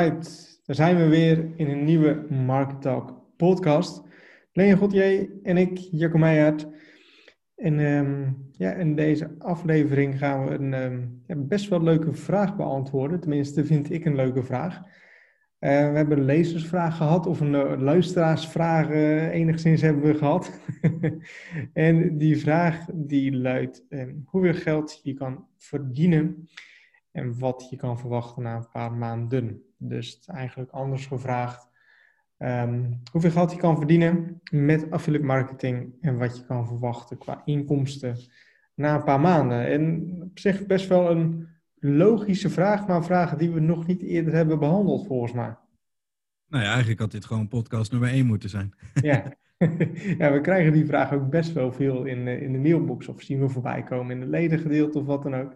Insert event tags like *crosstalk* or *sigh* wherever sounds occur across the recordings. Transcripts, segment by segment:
Alright, daar zijn we weer in een nieuwe Market Talk podcast. Leen Godje en ik, Jacco. En um, ja, in deze aflevering gaan we een ja, best wel leuke vraag beantwoorden. Tenminste, vind ik een leuke vraag. Uh, we hebben een lezersvraag gehad, of een uh, luisteraarsvraag uh, enigszins hebben we gehad. *laughs* en die vraag die luidt um, hoeveel geld je kan verdienen en wat je kan verwachten na een paar maanden. Dus eigenlijk anders gevraagd. Um, hoeveel geld je kan verdienen met affiliate marketing en wat je kan verwachten qua inkomsten na een paar maanden. En op zich best wel een logische vraag, maar vraag die we nog niet eerder hebben behandeld volgens mij. Nou ja, eigenlijk had dit gewoon podcast nummer 1 moeten zijn. *laughs* ja. *laughs* ja, we krijgen die vraag ook best wel veel in, in de mailbox of zien we voorbij komen in de ledengedeelte of wat dan ook.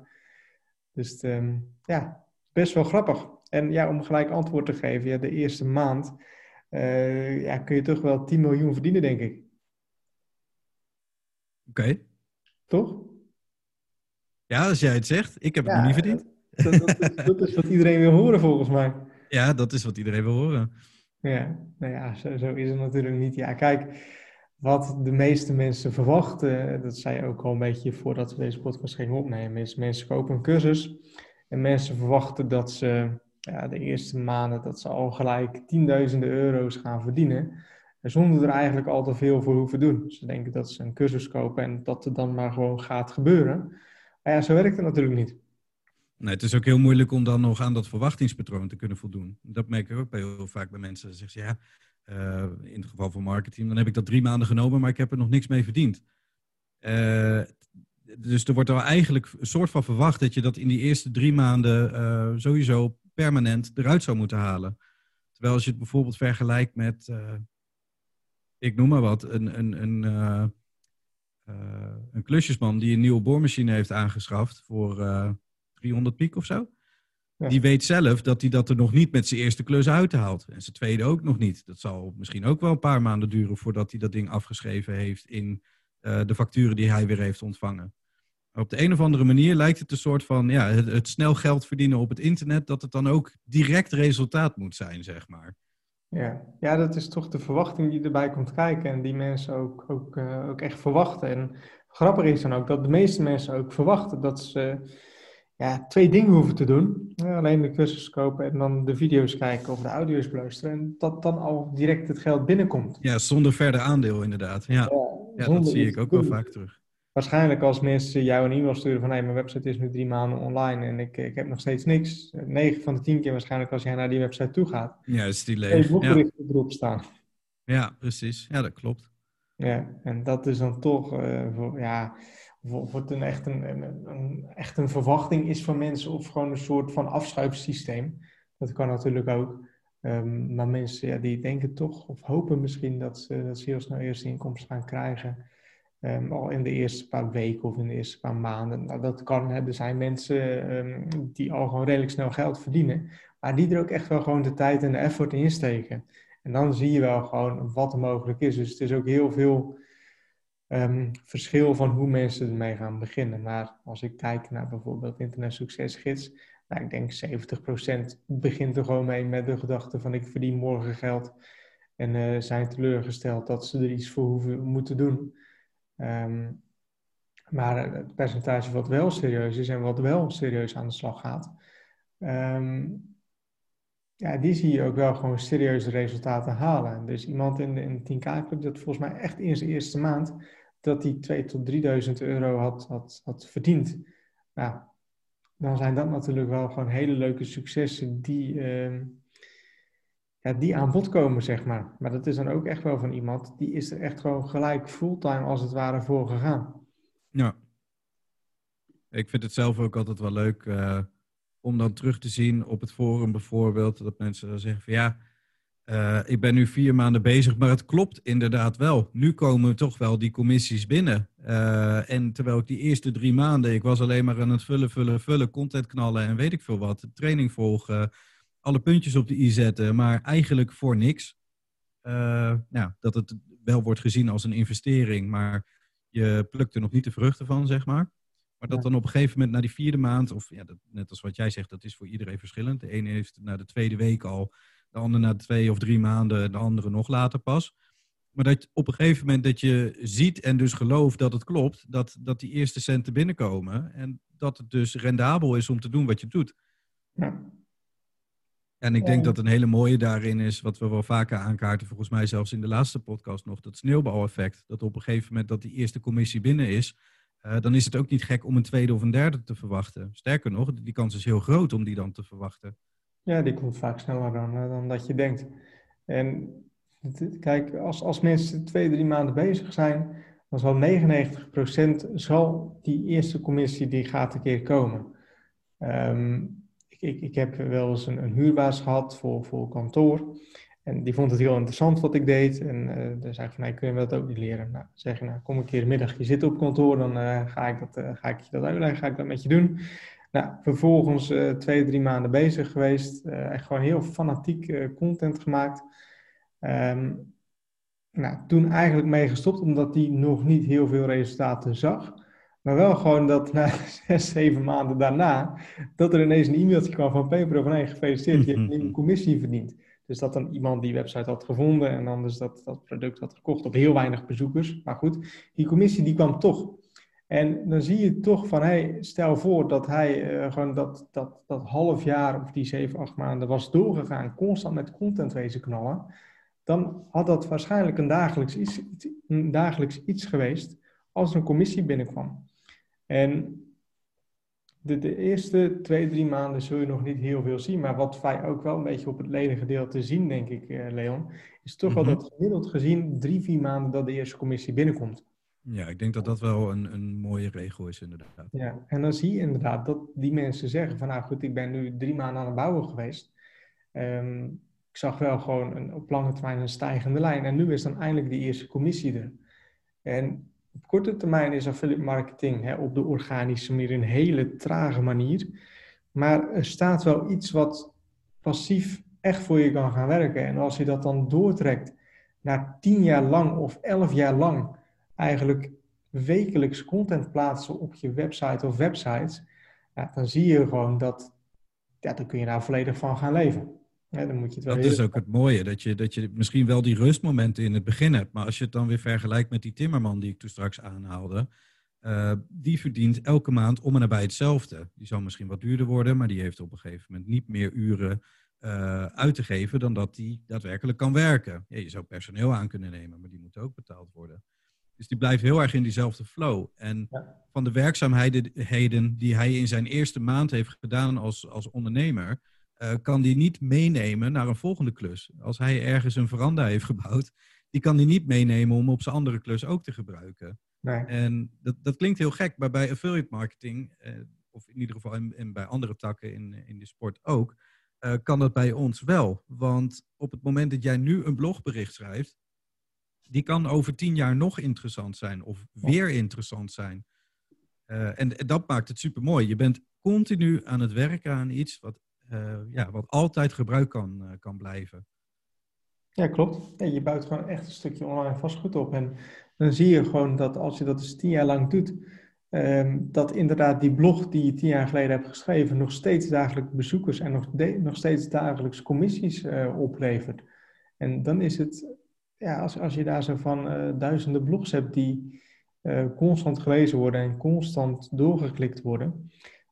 Dus um, ja, best wel grappig. En ja, om gelijk antwoord te geven, ja, de eerste maand uh, ja, kun je toch wel 10 miljoen verdienen, denk ik. Oké. Okay. Toch? Ja, als jij het zegt. Ik heb ja, het nog niet verdiend. Dat, dat, is, dat, is, wat iedereen wil horen, volgens mij. Ja, dat is wat iedereen wil horen. Ja, nou ja, zo, zo is het natuurlijk niet. Ja, kijk, wat de meeste mensen verwachten, dat zei ook al een beetje voordat we deze podcast gingen opnemen, is mensen kopen een cursus en mensen verwachten dat ze ja, de eerste maanden dat ze al gelijk tienduizenden euro's gaan verdienen. Zonder er eigenlijk al te veel voor hoeven doen. Ze denken dat ze een cursus kopen en dat het dan maar gewoon gaat gebeuren. Maar ja, zo werkt het natuurlijk niet. Nee, het is ook heel moeilijk om dan nog aan dat verwachtingspatroon te kunnen voldoen. Dat merk ik ook bij heel vaak bij mensen. Ze zeggen ja, uh, in het geval van marketing, dan heb ik dat drie maanden genomen, maar ik heb er nog niks mee verdiend. Uh, dus er wordt al eigenlijk een soort van verwacht dat je dat in die eerste drie maanden uh, sowieso permanent eruit zou moeten halen. Terwijl als je het bijvoorbeeld vergelijkt met, ik noem maar wat, een, een, een, een klusjesman die een nieuwe boormachine heeft aangeschaft voor 300 piek of zo. Die weet zelf dat hij dat er nog niet met zijn eerste klus uithaalt. En zijn tweede ook nog niet. Dat zal misschien ook wel een paar maanden duren voordat hij dat ding afgeschreven heeft in uh, de facturen die hij weer heeft ontvangen. Op de een of andere manier lijkt het een soort van ja, het, het, snel geld verdienen op het internet, dat het dan ook direct resultaat moet zijn, zeg maar. Ja, ja dat is toch de verwachting die erbij komt kijken en die mensen ook, ook, uh, ook echt verwachten. En grappig is dan ook dat de meeste mensen ook verwachten dat ze ja, twee dingen hoeven te doen. alleen de cursus kopen en dan de video's kijken of de audio's beluisteren. En dat dan al direct het geld binnenkomt. Ja, zonder verder aandeel inderdaad. Ja, ja, dat zie ik ook wel vaak terug. Waarschijnlijk als mensen jou een e-mail sturen van hey, mijn website is nu drie maanden online en ik, ik heb nog steeds niks. 9 van de 10 keer waarschijnlijk als jij naar die website toe gaat. Ja, is die leeg. Ja. erop staan. Ja, precies. Ja, dat klopt. Ja, en dat is dan toch, uh, voor, ja, of het een echt een, een, echt een verwachting is van mensen of gewoon een soort van afschuifsysteem. Dat kan natuurlijk ook. Um, maar mensen die denken toch of hopen misschien dat ze, dat ze heel snel eerste inkomsten gaan krijgen. Um, al in de eerste paar weken of in de eerste paar maanden. Nou, dat kan. Hè. Er zijn mensen um, die al gewoon redelijk snel geld verdienen. Maar die er ook echt wel gewoon de tijd en de effort in steken. En dan zie je wel gewoon wat er mogelijk is. Dus het is ook heel veel um, verschil van hoe mensen ermee gaan beginnen. Maar als ik kijk naar bijvoorbeeld Internet Succesgids, nou, ik denk 70% begint er gewoon mee met de gedachte van ik verdien morgen geld. En uh, zijn teleurgesteld dat ze er iets voor hoeven moeten doen. Um, maar het percentage wat wel serieus is en wat wel serieus aan de slag gaat, um, ja, die zie je ook wel gewoon serieuze resultaten halen. Dus iemand in de, in de 10K-club dat volgens mij echt in zijn eerste maand dat hij 2 tot 3000 euro had, had, had verdiend. Nou, dan zijn dat natuurlijk wel gewoon hele leuke successen die, uh, ja, die aan bod komen, zeg maar. Maar dat is dan ook echt wel van iemand die is er echt gewoon gelijk fulltime als het ware voor gegaan. Ja. Ik vind het zelf ook altijd wel leuk uh, om dan terug te zien op het forum bijvoorbeeld, dat mensen dan zeggen van ja, uh, ik ben nu vier maanden bezig, maar het klopt inderdaad wel. Nu komen toch wel die commissies binnen. Uh, en terwijl ik die eerste drie maanden, ik was alleen maar aan het vullen, vullen, vullen, content knallen en weet ik veel wat. Training volgen, alle puntjes op de i zetten, maar eigenlijk voor niks. Uh, nou, dat het wel wordt gezien als een investering, maar je plukt er nog niet de vruchten van, zeg maar. Maar dat dan op een gegeven moment na die vierde maand, of ja, dat, net als wat jij zegt, dat is voor iedereen verschillend. De ene heeft na de tweede week al, de andere na twee of drie maanden, de andere nog later pas. Maar dat op een gegeven moment dat je ziet en dus gelooft dat het klopt, dat, dat die eerste centen binnenkomen. En dat het dus rendabel is om te doen wat je doet. Ja. En ik denk dat een hele mooie daarin is, wat we wel vaker aankaarten, volgens mij zelfs in de laatste podcast nog, dat sneeuwbaleffect. Dat op een gegeven moment dat die eerste commissie binnen is, uh, dan is het ook niet gek om een tweede of een derde te verwachten. Sterker nog, die kans is heel groot om die dan te verwachten. Ja, die komt vaak sneller dan, uh, dan dat je denkt. En kijk, als, als mensen twee, drie maanden bezig zijn, dan zal 99% zal die eerste commissie, die gaat een keer komen. Um, ik, ik heb wel eens een, een huurbaas gehad voor, voor kantoor. En die vond het heel interessant wat ik deed. En uh, dan zei ik van, nee, kun je dat ook niet leren? Nou, zeg je, nou, kom een keer een middagje zitten op kantoor, dan uh, ga, ik dat, ga ik je dat uitleggen, ga ik dat met je doen. Nou, vervolgens twee, drie maanden bezig geweest. echt gewoon heel fanatiek content gemaakt. Um, nou, toen eigenlijk mee gestopt, omdat die nog niet heel veel resultaten zag. Maar wel gewoon dat na *laughs* zes, zeven maanden daarna, dat er ineens een e-mailtje kwam van Pepero van hey, gefeliciteerd, je hebt een nieuwe *laughs* commissie verdiend. Dus dat dan iemand die website had gevonden en anders dat, dat product had gekocht op heel weinig bezoekers. Maar goed, die commissie die kwam toch. En dan zie je toch van, hey, stel voor dat hij uh, gewoon dat, dat, dat half jaar of die zeven, acht maanden was doorgegaan, constant met content wezen knallen. Dan had dat waarschijnlijk een dagelijks iets, een dagelijks iets geweest als er een commissie binnenkwam. En de, de, eerste twee, drie maanden zul je nog niet heel veel zien. Maar wat wij ook wel een beetje op het ledengedeelte zien, denk ik, eh, Leon, is toch wel mhm. dat gemiddeld gezien drie, vier maanden dat de eerste commissie binnenkomt. Ja, ik denk dat dat wel een, een mooie regel is, inderdaad. Ja, en dan zie je inderdaad dat die mensen zeggen van, nou goed, ik ben nu drie maanden aan het bouwen geweest. Um, ik zag wel gewoon een, op lange termijn een stijgende lijn. En nu is dan eindelijk die eerste commissie er. En op korte termijn is affiliate marketing hè, op de organische manier een hele trage manier. Maar er staat wel iets wat passief echt voor je kan gaan werken. En als je dat dan doortrekt naar tien jaar lang of elf jaar lang eigenlijk wekelijks content plaatsen op je website of websites, ja, dan zie je gewoon dat, ja, dan kun je daar volledig van gaan leven. Ja, dan moet je het wel dat is ook het mooie, dat je, dat je misschien wel die rustmomenten in het begin hebt. Maar als je het dan weer vergelijkt met die timmerman die ik toen straks aanhaalde. Uh, die verdient elke maand om en nabij hetzelfde. Die zal misschien wat duurder worden, maar die heeft op een gegeven moment niet meer uren uh, uit te geven dan dat die daadwerkelijk kan werken. Ja, je zou personeel aan kunnen nemen, maar die moeten ook betaald worden. Dus die blijft heel erg in diezelfde flow. En van de werkzaamheden die hij in zijn eerste maand heeft gedaan als, als ondernemer, uh, kan die niet meenemen naar een volgende klus. Als hij ergens een veranda heeft gebouwd, die kan die niet meenemen om op zijn andere klus ook te gebruiken. Nee. En dat, dat klinkt heel gek, maar bij affiliate marketing, uh, of in ieder geval in, bij andere takken in, in de sport ook, uh, kan dat bij ons wel. Want op het moment dat jij nu een blogbericht schrijft, die kan over tien jaar nog interessant zijn of weer interessant zijn. en, en dat maakt het super mooi. Je bent continu aan het werken aan iets wat uh, ja, wat altijd gebruikt kan, uh, kan blijven. Ja, klopt. Ja, je bouwt gewoon echt een stukje online vastgoed op. En dan zie je gewoon dat als je dat dus tien jaar lang doet, um, dat inderdaad die blog die je tien jaar geleden hebt geschreven, nog steeds dagelijks bezoekers en nog, nog steeds dagelijks commissies oplevert. En dan is het, ja, als, als je daar zo van duizenden blogs hebt die constant gelezen worden en constant doorgeklikt worden,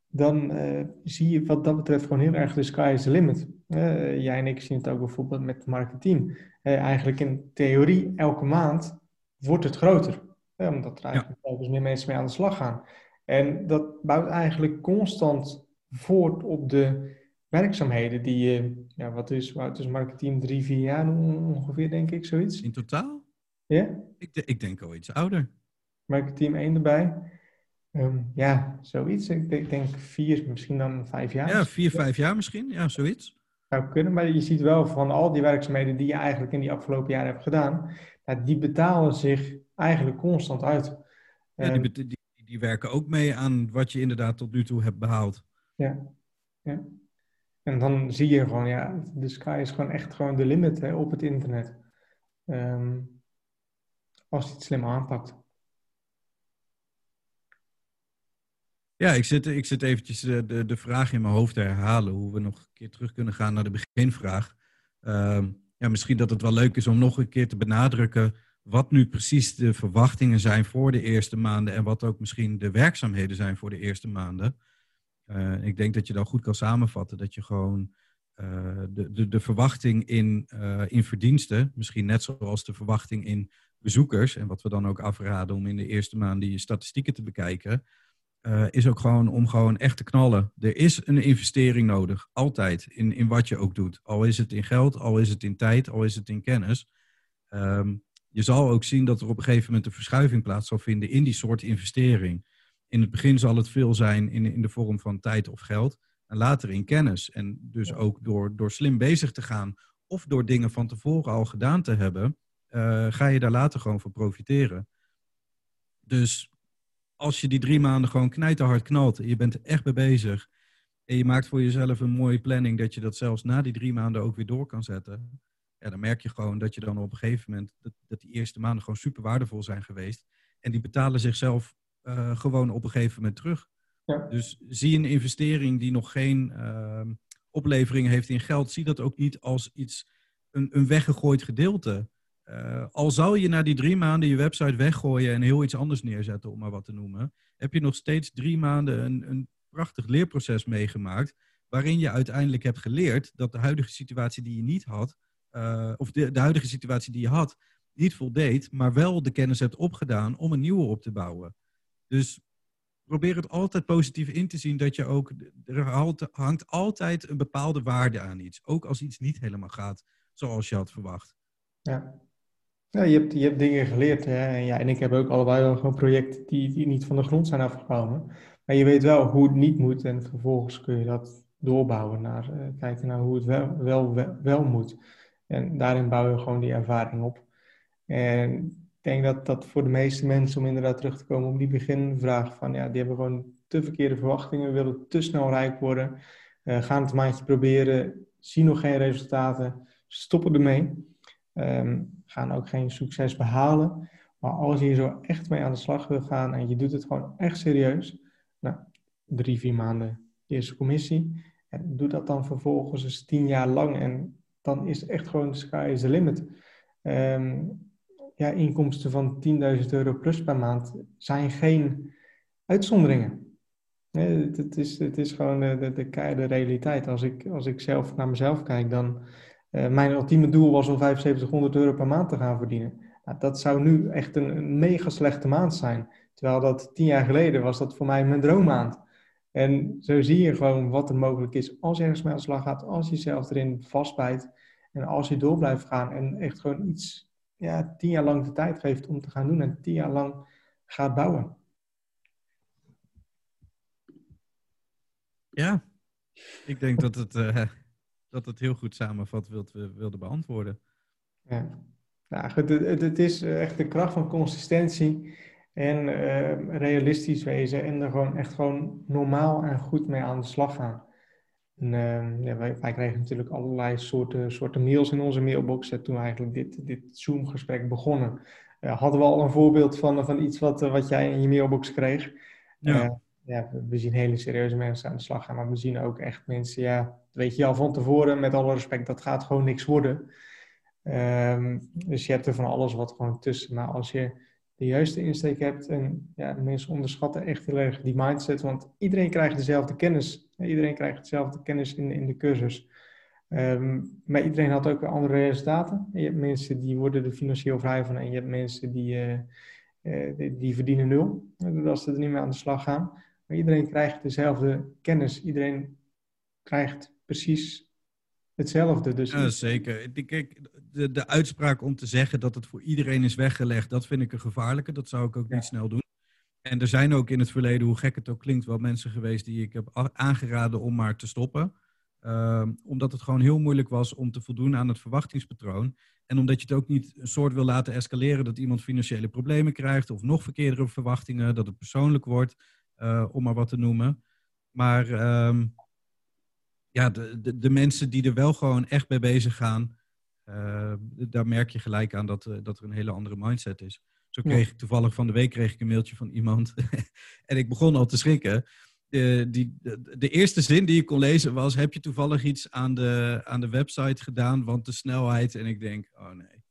dan uh, zie je wat dat betreft gewoon heel erg de sky is the limit. Jij en ik zien het ook bijvoorbeeld met marketing. Uh, eigenlijk in theorie, elke maand wordt het groter. omdat er eigenlijk ja. meer mensen mee aan de slag gaan. En dat bouwt eigenlijk constant voort op de werkzaamheden die je, ja, wat is, wat is marketing, drie, vier jaar ongeveer, denk ik, zoiets. In totaal? Ja? Ik, ik denk al iets ouder. Marketing 1 erbij. Um, ja, zoiets. Ik denk vier, misschien dan vijf jaar. Ja, vier, vijf jaar misschien. Ja, zoiets. Zou kunnen, maar je ziet wel van al die werkzaamheden die je eigenlijk in die afgelopen jaren hebt gedaan, nou, die betalen zich eigenlijk constant uit. Ja, die, ehm, die, die, werken ook mee aan wat je inderdaad tot nu toe hebt behaald. Ja, ja. En dan zie je gewoon, ja, de sky is gewoon echt gewoon de limit hè, op het internet. Um, als je het slim aanpakt. Ja, ik zit, ik zit eventjes de, de, de vraag in mijn hoofd te herhalen. Hoe we nog een keer terug kunnen gaan naar de beginvraag. Ehm, ja, misschien dat het wel leuk is om nog een keer te benadrukken wat nu precies de verwachtingen zijn voor de eerste maanden en wat ook misschien de werkzaamheden zijn voor de eerste maanden. Uh, ik denk dat je dan goed kan samenvatten dat je gewoon uh, de, de, de verwachting in, uh, in verdiensten, misschien net zoals de verwachting in bezoekers, en wat we dan ook afraden om in de eerste maanden die statistieken te bekijken, is ook gewoon om gewoon echt te knallen. Er is een investering nodig, altijd, in, in wat je ook doet. Al is het in geld, al is het in tijd, al is het in kennis. Um, je zal ook zien dat er op een gegeven moment een verschuiving plaats zal vinden in die soort investering. In het begin zal het veel zijn in, in de vorm van tijd of geld. En later in kennis. En dus ook door, door slim bezig te gaan of door dingen van tevoren al gedaan te hebben, uh, ga je daar later gewoon voor profiteren. Dus als je die drie maanden gewoon knijterhard knalt en je bent er echt mee bezig en je maakt voor jezelf een mooie planning dat je dat zelfs na die drie maanden ook weer door kan zetten, ja, dan merk je gewoon dat je dan op een gegeven moment, dat, dat die eerste maanden gewoon super waardevol zijn geweest. En die betalen zichzelf uh, gewoon op een gegeven moment terug. Ja. Dus zie een investering die nog geen uh, oplevering heeft in geld, zie dat ook niet als iets, een, een weggegooid gedeelte. Uh, al zou je na die drie maanden je website weggooien en heel iets anders neerzetten, om maar wat te noemen, heb je nog steeds drie maanden een, een prachtig leerproces meegemaakt, waarin je uiteindelijk hebt geleerd dat de huidige situatie die je niet had, uh, of de, de huidige situatie die je had, niet voldeed, maar wel de kennis hebt opgedaan om een nieuwe op te bouwen. Dus probeer het altijd positief in te zien dat je ook, er hangt altijd een bepaalde waarde aan iets. Ook als iets niet helemaal gaat zoals je had verwacht. Ja, ja je, hebt, je hebt dingen geleerd. Hè? En, ja, en ik heb ook allebei wel gewoon projecten die, die niet van de grond zijn afgekomen. Maar je weet wel hoe het niet moet en vervolgens kun je dat doorbouwen naar uh, kijken naar hoe het wel, wel, wel, wel moet. En daarin bouw je gewoon die ervaring op. En denk dat dat voor de meeste mensen, om inderdaad terug te komen op die beginvraag, van ja, die hebben gewoon te verkeerde verwachtingen, willen te snel rijk worden, uh, gaan het maandje proberen, zien nog geen resultaten, stoppen ermee, um, gaan ook geen succes behalen. Maar als je hier zo echt mee aan de slag wil gaan en je doet het gewoon echt serieus, nou, drie, vier maanden eerste commissie, en doe dat dan vervolgens eens tien jaar lang en dan is echt gewoon sky is the limit. Um, ja, inkomsten van 10.000 euro plus per maand zijn geen uitzonderingen. Het, is, het is gewoon de, de, de keiharde realiteit. Als ik, als ik zelf naar mezelf kijk, dan... Uh, mijn ultieme doel was om 7500 euro per maand te gaan verdienen. Nou, dat zou nu echt een, een, mega slechte maand zijn. Terwijl dat tien jaar geleden was dat voor mij mijn droommaand. En zo zie je gewoon wat er mogelijk is als je ergens mee aan de slag gaat, als je jezelf erin vastbijt en als je door blijft gaan en echt gewoon iets ja, tien jaar lang de tijd geeft om te gaan doen en tien jaar lang gaat bouwen. Ja, ik denk dat het, uh, dat het heel goed samenvat wilt, wilde beantwoorden. Ja, nou, het, het, het is echt de kracht van consistentie en uh, realistisch wezen en er gewoon echt gewoon normaal en goed mee aan de slag gaan. En, uh, ja, wij, wij, kregen natuurlijk allerlei soorten, soorten mails in onze mailbox toen we eigenlijk dit, dit Zoom-gesprek begonnen. Uh, hadden we al een voorbeeld van, van iets wat, wat jij in je mailbox kreeg. Ja. ja, we zien hele serieuze mensen aan de slag gaan, maar we zien ook echt mensen, ja, weet je al van tevoren, met alle respect, dat gaat gewoon niks worden. Um, dus je hebt er van alles wat gewoon tussen. Maar als je de juiste insteek hebt. En ja, mensen onderschatten echt heel erg die mindset, want iedereen krijgt dezelfde kennis. Iedereen krijgt dezelfde kennis in, in de cursus. Um, maar iedereen had ook andere resultaten. Je hebt mensen die worden er financieel vrij van en je hebt mensen die, uh, uh, die, die, verdienen nul. Als ze er niet meer aan de slag gaan. Maar iedereen krijgt dezelfde kennis. Iedereen krijgt precies hetzelfde. Dus ja, zeker. Kijk, de, de uitspraak om te zeggen dat het voor iedereen is weggelegd, dat vind ik een gevaarlijke. Dat zou ik ook niet snel doen. En er zijn ook in het verleden, hoe gek het ook klinkt, wel mensen geweest die ik heb aangeraden om maar te stoppen. Ehm, omdat het gewoon heel moeilijk was om te voldoen aan het verwachtingspatroon. En omdat je het ook niet een soort wil laten escaleren dat iemand financiële problemen krijgt of nog verkeerdere verwachtingen, dat het persoonlijk wordt, uh, om maar wat te noemen. Maar um, ja, de, de, de, mensen die er wel gewoon echt mee bezig gaan, uh, daar merk je gelijk aan dat, uh, dat er een hele andere mindset is. Zo kreeg ik toevallig van de week kreeg ik een mailtje van iemand. *laughs* en ik begon al te schrikken. de, die, de, de, eerste zin die ik kon lezen was: Heb je toevallig iets aan de, aan de website gedaan? Want de snelheid. En ik denk: Oh nee.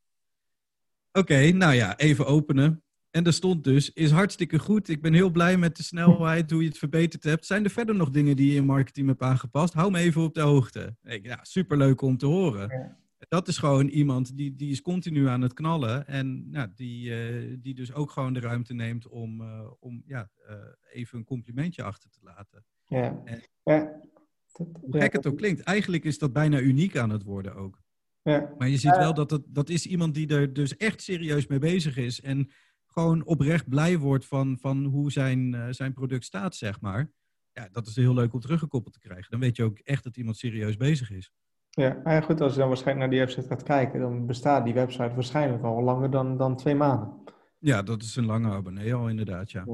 Oké, nou ja, even openen. En er stond dus: Is hartstikke goed. Ik ben heel blij met de snelheid, hoe je het verbeterd hebt. Zijn er verder nog dingen die je in marketing hebt aangepast? Hou me even op de hoogte. Ik, ja, superleuk om te horen. Dat is gewoon iemand die, die is continu aan het knallen. En nou, die, uh, die dus ook gewoon de ruimte neemt om, uh, om ja, uh, even een complimentje achter te laten. Ja. En, ja. Dat, hoe gek het ook klinkt, eigenlijk is dat bijna uniek aan het worden ook. Ja. Maar je ziet wel dat het, dat is iemand die er dus echt serieus mee bezig is. En gewoon oprecht blij wordt van, van hoe zijn, zijn product staat, zeg maar. Ja, dat is heel leuk om teruggekoppeld te krijgen. Dan weet je ook echt dat iemand serieus bezig is. Ja, maar ja, goed, als je dan waarschijnlijk naar die website gaat kijken, dan bestaat die website waarschijnlijk al langer dan, dan twee maanden. Ja, dat is een lange abonnee al inderdaad, ja.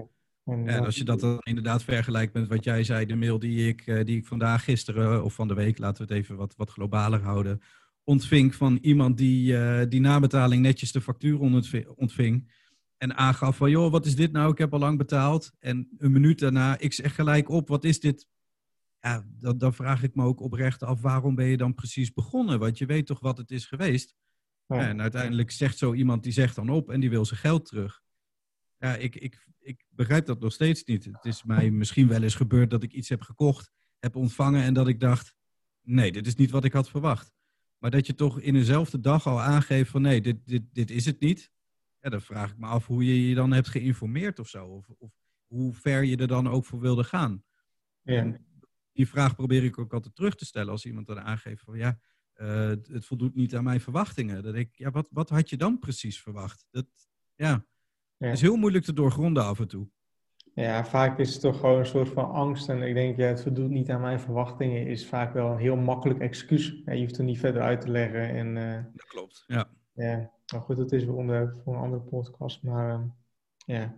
En, als je dat dan inderdaad vergelijkt met wat jij zei, de mail die ik, eh, die ik vandaag, gisteren of van de week, laten we het even wat, wat globaler houden, ontving van iemand die, uh, die na betaling netjes de factuur ontving. En aangaf van, joh, wat is dit nou? Ik heb al lang betaald. En een minuut daarna, ik zeg gelijk op, wat is dit ja, dan, dan, vraag ik me ook oprecht af, waarom ben je dan precies begonnen? Want je weet toch wat het is geweest? Ja. En uiteindelijk zegt zo iemand, die zegt dan op en die wil zijn geld terug. Ja, ik, ik, ik begrijp dat nog steeds niet. Het is mij misschien wel eens gebeurd dat ik iets heb gekocht, heb ontvangen en dat ik dacht, nee, dit is niet wat ik had verwacht. Maar dat je toch in dezelfde dag al aangeeft van nee, dit, dit, dit is het niet. Ja, dan vraag ik me af hoe je je dan hebt geïnformeerd of zo. Of, of hoe ver je er dan ook voor wilde gaan. Ja die vraag probeer ik ook altijd terug te stellen als iemand dan aangeeft van ja, uh, het voldoet niet aan mijn verwachtingen. Dat ik, ja, wat, wat had je dan precies verwacht? Dat, ja, ja. is heel moeilijk te doorgronden af en toe. Ja, vaak is het toch gewoon een soort van angst. En ik denk, ja, het voldoet niet aan mijn verwachtingen, is vaak wel een heel makkelijk excuus. Ja, je hoeft er niet verder uit te leggen. En, uh, dat klopt, ja. Ja, nou goed, dat is weer onder voor een andere podcast. Maar uh, ja,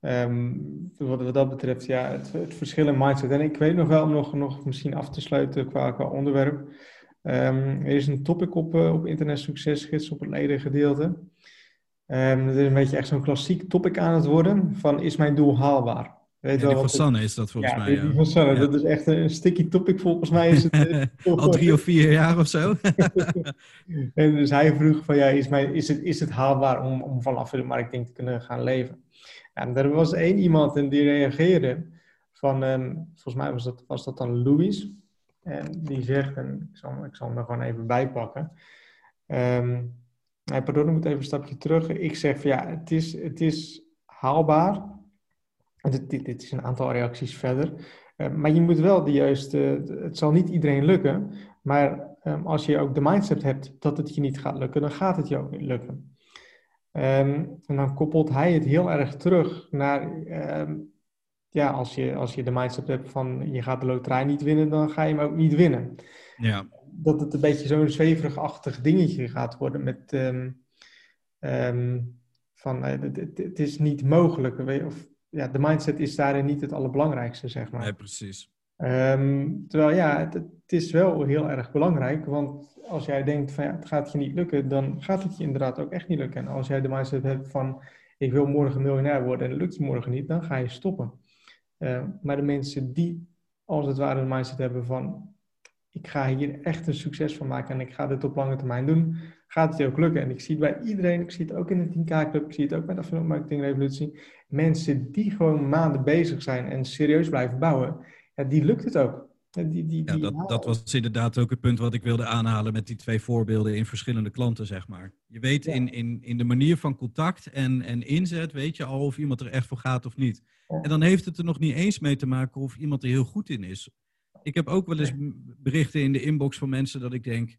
Um, wat, dat betreft, ja, het, het, verschil in mindset. En ik weet nog wel, om nog, nog misschien af te sluiten qua, qua onderwerp. Um, er is een topic op, uh, op Internet Succesgids op het ledengedeelte. Um, het is een beetje echt zo'n klassiek topic aan het worden van is mijn doel haalbaar? Weet ja, die van Sanne is dat volgens ja, mij. Ja, die van Sanne, dat is echt een sticky topic volgens mij. Is het, eh, *laughs* Al drie of vier jaar of zo. *laughs* en dus hij vroeg van ja, is, mijn, is, het, is het haalbaar om, om vanaf de marketing te kunnen gaan leven? En er was één iemand en die reageerde van, um, volgens mij was dat, was dat dan Louis. En die zegt, en ik zal, ik zal hem er gewoon even bij pakken. Um, pardon, ik moet even een stapje terug. Ik zeg van ja, het is, het is haalbaar. Dit, dit, dit is een aantal reacties verder. Uh, maar je moet wel de juiste, het zal niet iedereen lukken. Maar um, als je ook de mindset hebt dat het je niet gaat lukken, dan gaat het je ook niet lukken. Um, en dan koppelt hij het heel erg terug naar, um, ja, als je, als je de mindset hebt van je gaat de loterij niet winnen, dan ga je hem ook niet winnen. Ja. Dat het een beetje zo'n zweverig-achtig dingetje gaat worden met van het, het, is niet mogelijk. Of, ja, de mindset is daarin niet het allerbelangrijkste, zeg maar. Nee, precies. Um, terwijl ja, het, het, is wel heel erg belangrijk, want als jij denkt van ja, het gaat je niet lukken, dan gaat het je inderdaad ook echt niet lukken. En als jij de mindset hebt van ik wil morgen miljonair worden en het lukt je morgen niet, dan ga je stoppen. Uh, maar de mensen die als het ware de mindset hebben van ik ga hier echt een succes van maken en ik ga dit op lange termijn doen, gaat het je ook lukken. En ik zie het bij iedereen, ik zie het ook in de 10K Club, ik zie het ook bij de Affiliate Marketing Revolutie. Mensen die gewoon maanden bezig zijn en serieus blijven bouwen, ja, die lukt het ook. Die, die, ja, dat, dat was inderdaad ook het punt wat ik wilde aanhalen met die twee voorbeelden in verschillende klanten, zeg maar. Je weet in, in, in de manier van contact en, en inzet, weet je al of iemand er echt voor gaat of niet. En dan heeft het er nog niet eens mee te maken of iemand er heel goed in is. Ik heb ook wel eens berichten in de inbox van mensen dat ik denk,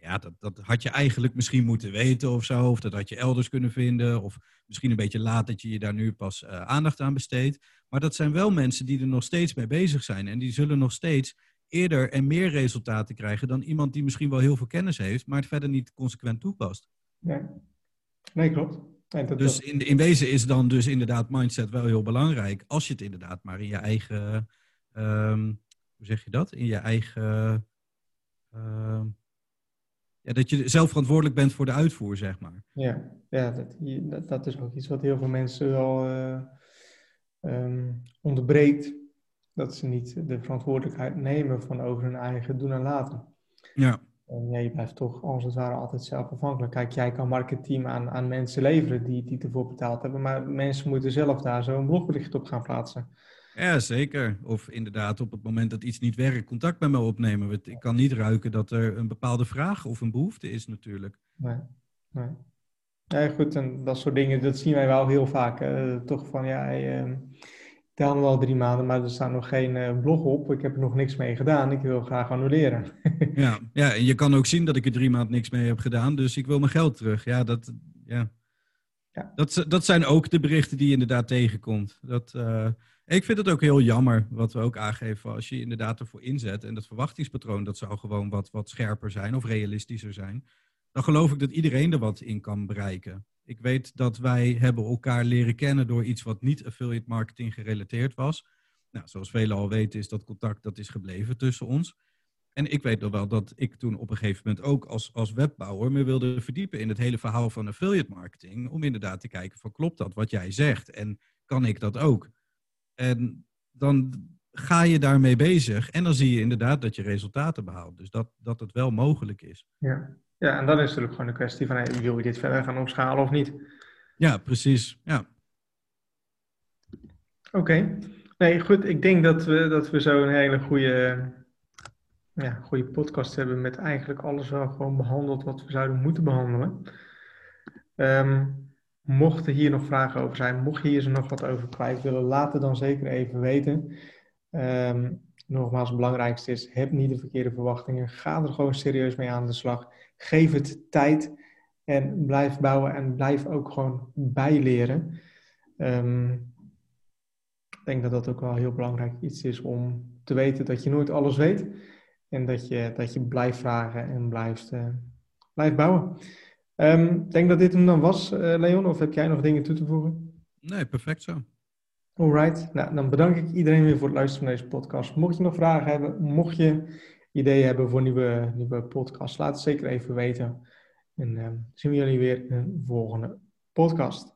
ja, dat, dat had je eigenlijk misschien moeten weten of zo. Of dat had je elders kunnen vinden. Of misschien een beetje laat dat je je daar nu pas uh, aandacht aan besteedt. Maar dat zijn wel mensen die er nog steeds mee bezig zijn. En die zullen nog steeds eerder en meer resultaten krijgen dan iemand die misschien wel heel veel kennis heeft, maar het verder niet consequent toepast. Nee, nee klopt. dat dus in, in wezen is dan dus inderdaad mindset wel heel belangrijk. Als je het inderdaad maar in je eigen, um, hoe zeg je dat? In je eigen, uh, ja, dat je zelf verantwoordelijk bent voor de uitvoer, zeg maar. Ja, ja dat, dat is ook iets wat heel veel mensen wel uh, um, onderbreekt. Dat ze niet de verantwoordelijkheid nemen van over hun eigen doen en laten. Ja. En ja, je blijft toch als het ware altijd zelf afhankelijk. Kijk, jij kan marketing aan, aan mensen leveren die, die ervoor betaald hebben, maar mensen moeten zelf daar zo'n blogbericht op gaan plaatsen. Ja, zeker. Of inderdaad op het moment dat iets niet werkt, contact met me opnemen. Ik kan niet ruiken dat er een bepaalde vraag of een behoefte is natuurlijk. Nee, nee. Ja, goed, en dat soort dingen, dat zien wij wel heel vaak. toch van, ja, uh, ik tel wel drie maanden, maar er staat nog geen uh, blog op. Ik heb er nog niks mee gedaan. Ik wil graag annuleren. *laughs* ja, ja, en je kan ook zien dat ik er drie maanden niks mee heb gedaan, dus ik wil mijn geld terug. Ja, dat, ja. ja. Dat, dat zijn ook de berichten die je inderdaad tegenkomt. Dat... Uh, ik vind het ook heel jammer, wat we ook aangeven, als je inderdaad ervoor inzet en dat verwachtingspatroon, dat zou gewoon wat, wat scherper zijn of realistischer zijn. Dan geloof ik dat iedereen er wat in kan bereiken. Ik weet dat wij hebben elkaar leren kennen door iets wat niet affiliate marketing gerelateerd was. Nou, zoals velen al weten is dat contact dat is gebleven tussen ons. En ik weet nog wel dat ik toen op een gegeven moment ook als, als webbouwer me wilde verdiepen in het hele verhaal van affiliate marketing. Om inderdaad te kijken van klopt dat wat jij zegt en kan ik dat ook? En dan ga je daarmee bezig en dan zie je inderdaad dat je resultaten behaalt. Dus dat, dat het wel mogelijk is. Ja, ja en dan is het natuurlijk gewoon een kwestie van hey, wil je dit verder gaan opschalen of niet? Ja, precies. Ja. Oké. Nee, goed. Ik denk dat we, dat we zo een hele goede, ja, goede podcast hebben met eigenlijk alles wel gewoon behandeld wat we zouden moeten behandelen. Um, Mochten hier nog vragen over zijn, mocht je hier nog wat over kwijt willen, laat het dan zeker even weten. Um, nogmaals, het belangrijkste is, heb niet de verkeerde verwachtingen. Ga er gewoon serieus mee aan de slag. Geef het tijd en blijf bouwen en blijf ook gewoon bijleren. Um, ik denk dat dat ook wel heel belangrijk iets is om te weten dat je nooit alles weet. En dat je, dat je blijft vragen en blijft, uh, blijft bouwen. Ehm, ik denk dat dit hem dan was, uh, Leon. Of heb jij nog dingen toe te voegen? Nee, perfect zo. Alright, nou, dan bedank ik iedereen weer voor het luisteren naar deze podcast. Mocht je nog vragen hebben, mocht je ideeën hebben voor nieuwe, nieuwe podcasts, laat het zeker even weten. En uh, zien we jullie weer in een volgende podcast.